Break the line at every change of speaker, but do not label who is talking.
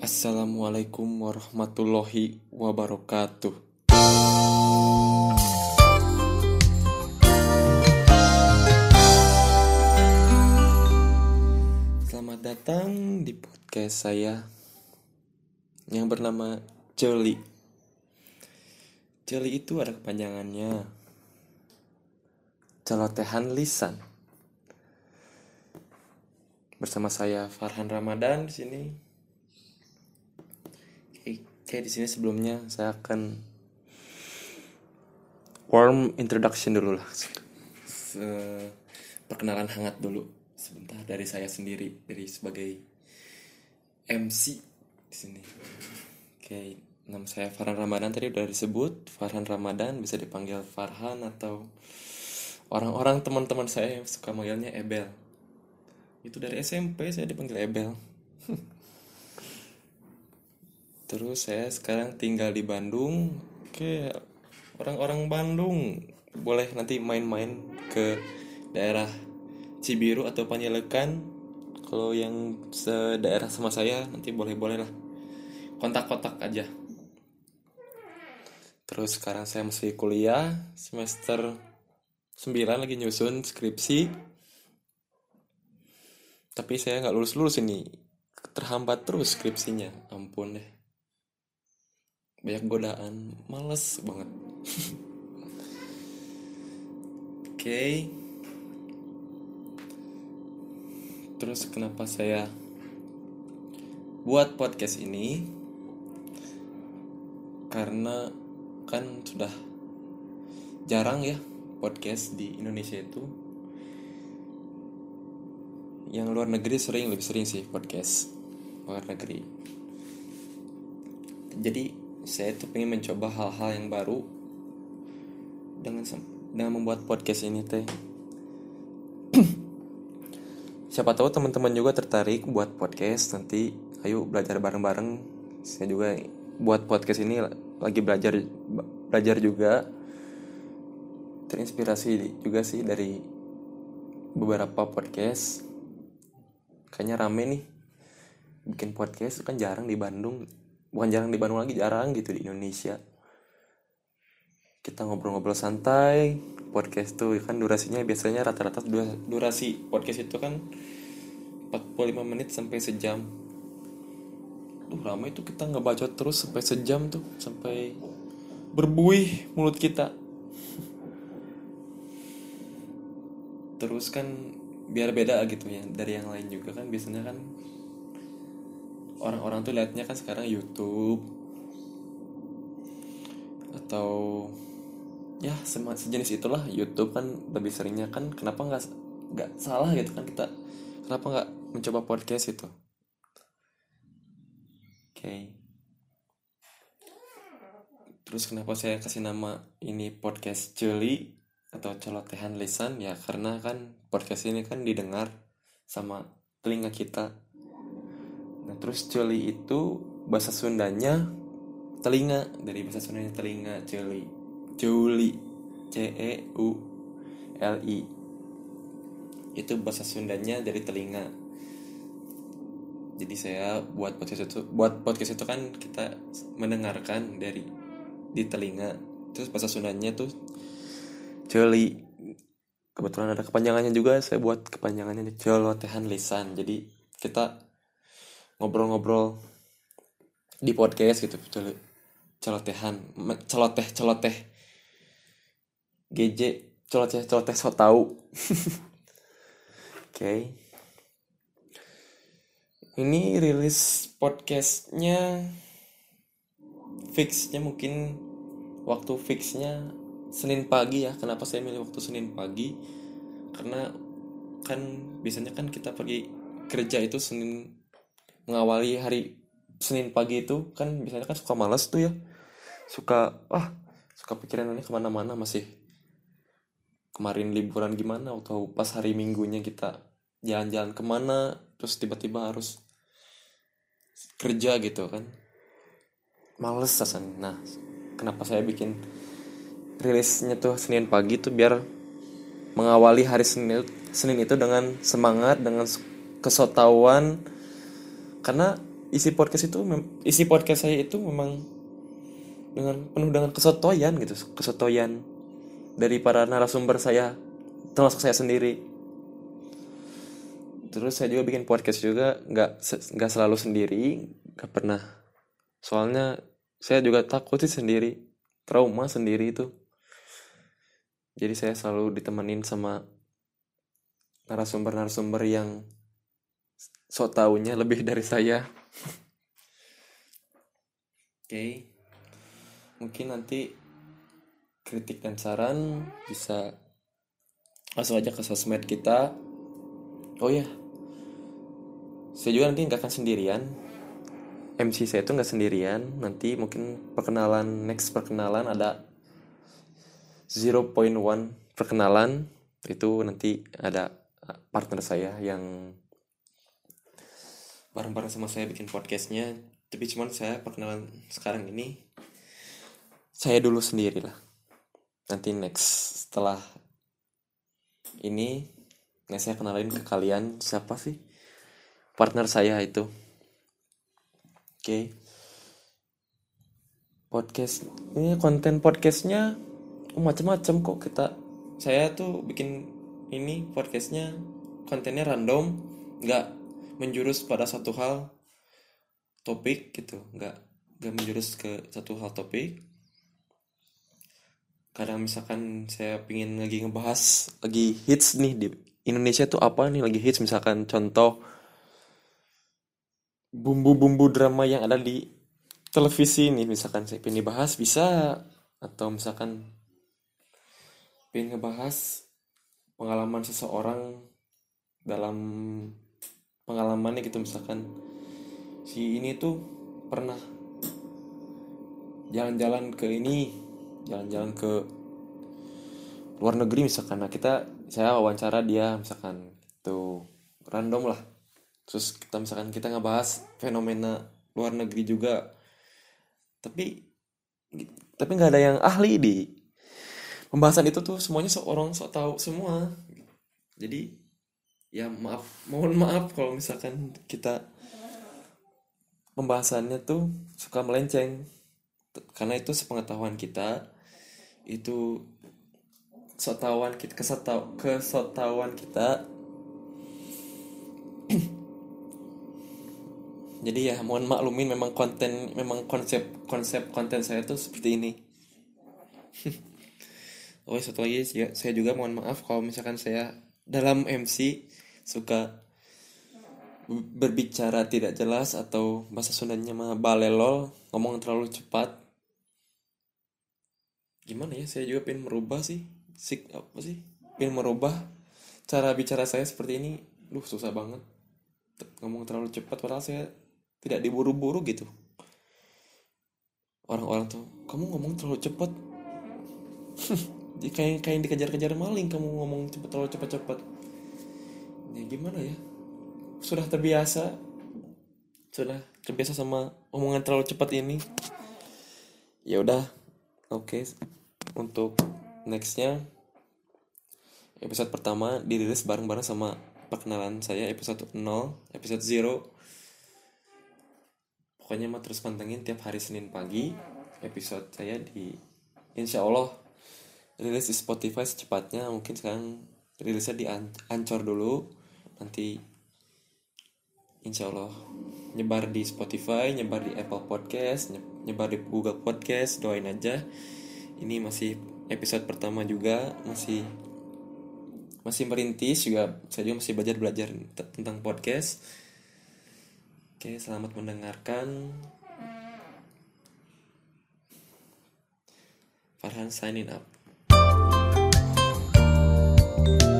Assalamualaikum warahmatullahi wabarakatuh. Selamat datang di podcast saya yang bernama Jeli. Jeli itu ada kepanjangannya. Celotehan lisan. Bersama saya Farhan Ramadan di sini Oke, di sini sebelumnya saya akan warm introduction dulu lah. Se- perkenalan hangat dulu sebentar dari saya sendiri dari sebagai MC di sini. Oke, nama saya Farhan Ramadan tadi udah disebut. Farhan Ramadan bisa dipanggil Farhan atau orang-orang teman-teman saya yang suka manggilnya Ebel. Itu dari SMP saya dipanggil Ebel. Terus saya sekarang tinggal di Bandung. Oke, orang-orang Bandung boleh nanti main-main ke daerah Cibiru atau Panjelekan. Kalau yang sedaerah sama saya nanti boleh-boleh lah. Kontak-kontak aja. Terus sekarang saya masih kuliah semester 9 lagi nyusun skripsi. Tapi saya nggak lulus-lulus ini. Terhambat terus skripsinya. Ampun deh banyak godaan. Males banget. Oke. Okay. terus kenapa saya buat podcast ini? Karena kan sudah jarang ya podcast di Indonesia itu. Yang luar negeri sering lebih sering sih podcast. Luar negeri. Jadi saya tuh pengen mencoba hal-hal yang baru. Dengan dengan membuat podcast ini teh. Siapa tahu teman-teman juga tertarik buat podcast nanti ayo belajar bareng-bareng. Saya juga buat podcast ini lagi belajar belajar juga. Terinspirasi juga sih dari beberapa podcast. Kayaknya rame nih. Bikin podcast kan jarang di Bandung bukan jarang di Bandung lagi jarang gitu di Indonesia. Kita ngobrol-ngobrol santai podcast tuh kan durasinya biasanya rata-rata durasi podcast itu kan 45 menit sampai sejam. Duh lama itu kita ngebaca terus sampai sejam tuh sampai berbuih mulut kita. Terus kan biar beda gitu ya dari yang lain juga kan biasanya kan orang-orang tuh liatnya kan sekarang YouTube. Atau ya sejenis itulah. YouTube kan lebih seringnya kan kenapa nggak nggak salah gitu kan kita? Kenapa nggak mencoba podcast itu oke. Okay. terus kenapa saya kasih nama ini podcast Jeli atau celotehan lisan? Ya karena kan podcast ini kan didengar sama telinga kita Nah, terus celi itu bahasa Sundanya telinga dari bahasa Sundanya telinga celi. Juli C E U L I. Itu bahasa Sundanya dari telinga. Jadi saya buat podcast itu buat podcast itu kan kita mendengarkan dari di telinga. Terus bahasa Sundanya tuh celi. Kebetulan ada kepanjangannya juga saya buat kepanjangannya celotehan lisan. Jadi kita ngobrol-ngobrol di podcast gitu celotehan celoteh celoteh GJ celoteh celoteh so tau. Oke. Okay. ini rilis podcastnya fixnya mungkin waktu fixnya Senin pagi ya. Kenapa saya milih waktu Senin pagi? Karena kan biasanya kan kita pergi kerja itu Senin mengawali hari Senin pagi itu kan biasanya kan suka malas tuh ya. Suka ah suka pikiran ini ke mana-mana masih. Kemarin liburan gimana atau pas hari minggunya kita jalan-jalan ke mana terus tiba-tiba harus kerja gitu kan. Males rasanya. Nah kenapa saya bikin rilisnya tuh Senin pagi tuh biar mengawali hari Senin Senin itu dengan semangat dengan kesotauan karena isi podcast itu isi podcast saya itu memang dengan penuh dengan kesotoyan gitu kesotoyan dari para narasumber saya termasuk saya sendiri. Terus saya juga bikin podcast juga nggak nggak selalu sendiri nggak pernah. Soalnya saya juga takut sih sendiri trauma sendiri itu. Jadi saya selalu ditemenin sama narasumber-narasumber yang so taunya lebih dari saya. Oke. Okay. mungkin nanti kritik dan saran bisa langsung aja ke sosmed kita. Oh ya saya juga nanti nggak akan sendirian. MC saya itu nggak sendirian. Nanti mungkin perkenalan next perkenalan ada 0.1 perkenalan. Itu nanti ada partner saya yang bareng-bareng sama saya bikin podcastnya. Tapi cuman saya perkenalan sekarang ini saya dulu sendiri lah nanti next setelah ini nah saya kenalin ke kalian siapa sih? Partner saya itu. Okay. podcast ini konten podcastnya oh, macam-macam kok kita. Saya tuh bikin ini podcastnya kontennya random nggak menjurus pada satu hal topik gitu. Nggak nggak menjurus ke satu hal topik. Kadang misalkan saya pingin lagi ngebahas lagi hits nih di Indonesia tuh apa nih lagi hits? Misalkan contoh bumbu-bumbu drama yang ada di televisi nih. Misalkan saya pengen bahas bisa. Atau misalkan pengen ngebahas pengalaman seseorang dalam pengalamannya gitu misalkan si ini tuh pernah jalan-jalan ke ini jalan-jalan ke luar negeri misalkan. Nah kita saya wawancara dia misalkan itu random lah. Terus kita misalkan kita ngebahas fenomena luar negeri juga. Tapi tapi nggak ada yang ahli di pembahasan itu tuh. Semuanya seorang sok tahu semua. Jadi ya maaf. Mohon maaf kalau misalkan kita pembahasannya tuh suka melenceng. Karena itu sepengetahuan kita. Itu sotawan kita kesatau kesotawan kita. Jadi ya mohon maklumin memang konten memang konsep konsep konten saya tuh seperti ini. Oh satu lagi ya, saya juga mohon maaf kalau misalkan saya dalam MC suka berbicara tidak jelas atau bahasa Sundanya mah balelol ngomong terlalu cepat. Gimana ya saya juga pengen merubah sih sik apa sih pengen merubah cara bicara saya seperti ini. Duh susah banget. Ngomong terlalu cepat padahal saya tidak diburu-buru gitu. Orang-orang tuh kamu ngomong terlalu cepet kayak kayak dikejar-kejar maling kamu ngomong cepet terlalu cepet-cepet. Ya gimana ya? Sudah terbiasa. Sudah terbiasa sama omongan terlalu cepat ini. Ya udah oke. Okay. untuk nextnya episode pertama dirilis bareng-bareng sama perkenalan saya episode 0 episode 0 pokoknya mah terus pantengin tiap hari Senin pagi episode saya di Insya Allah rilis di Spotify secepatnya mungkin sekarang rilisnya di Ancor dulu nanti Insya Allah nyebar di Spotify nyebar di Apple Podcast nyebar di Google Podcast doain aja ini masih episode pertama juga masih masih merintis juga saya juga masih belajar belajar tentang podcast Oke, selamat mendengarkan. Farhan signing up. you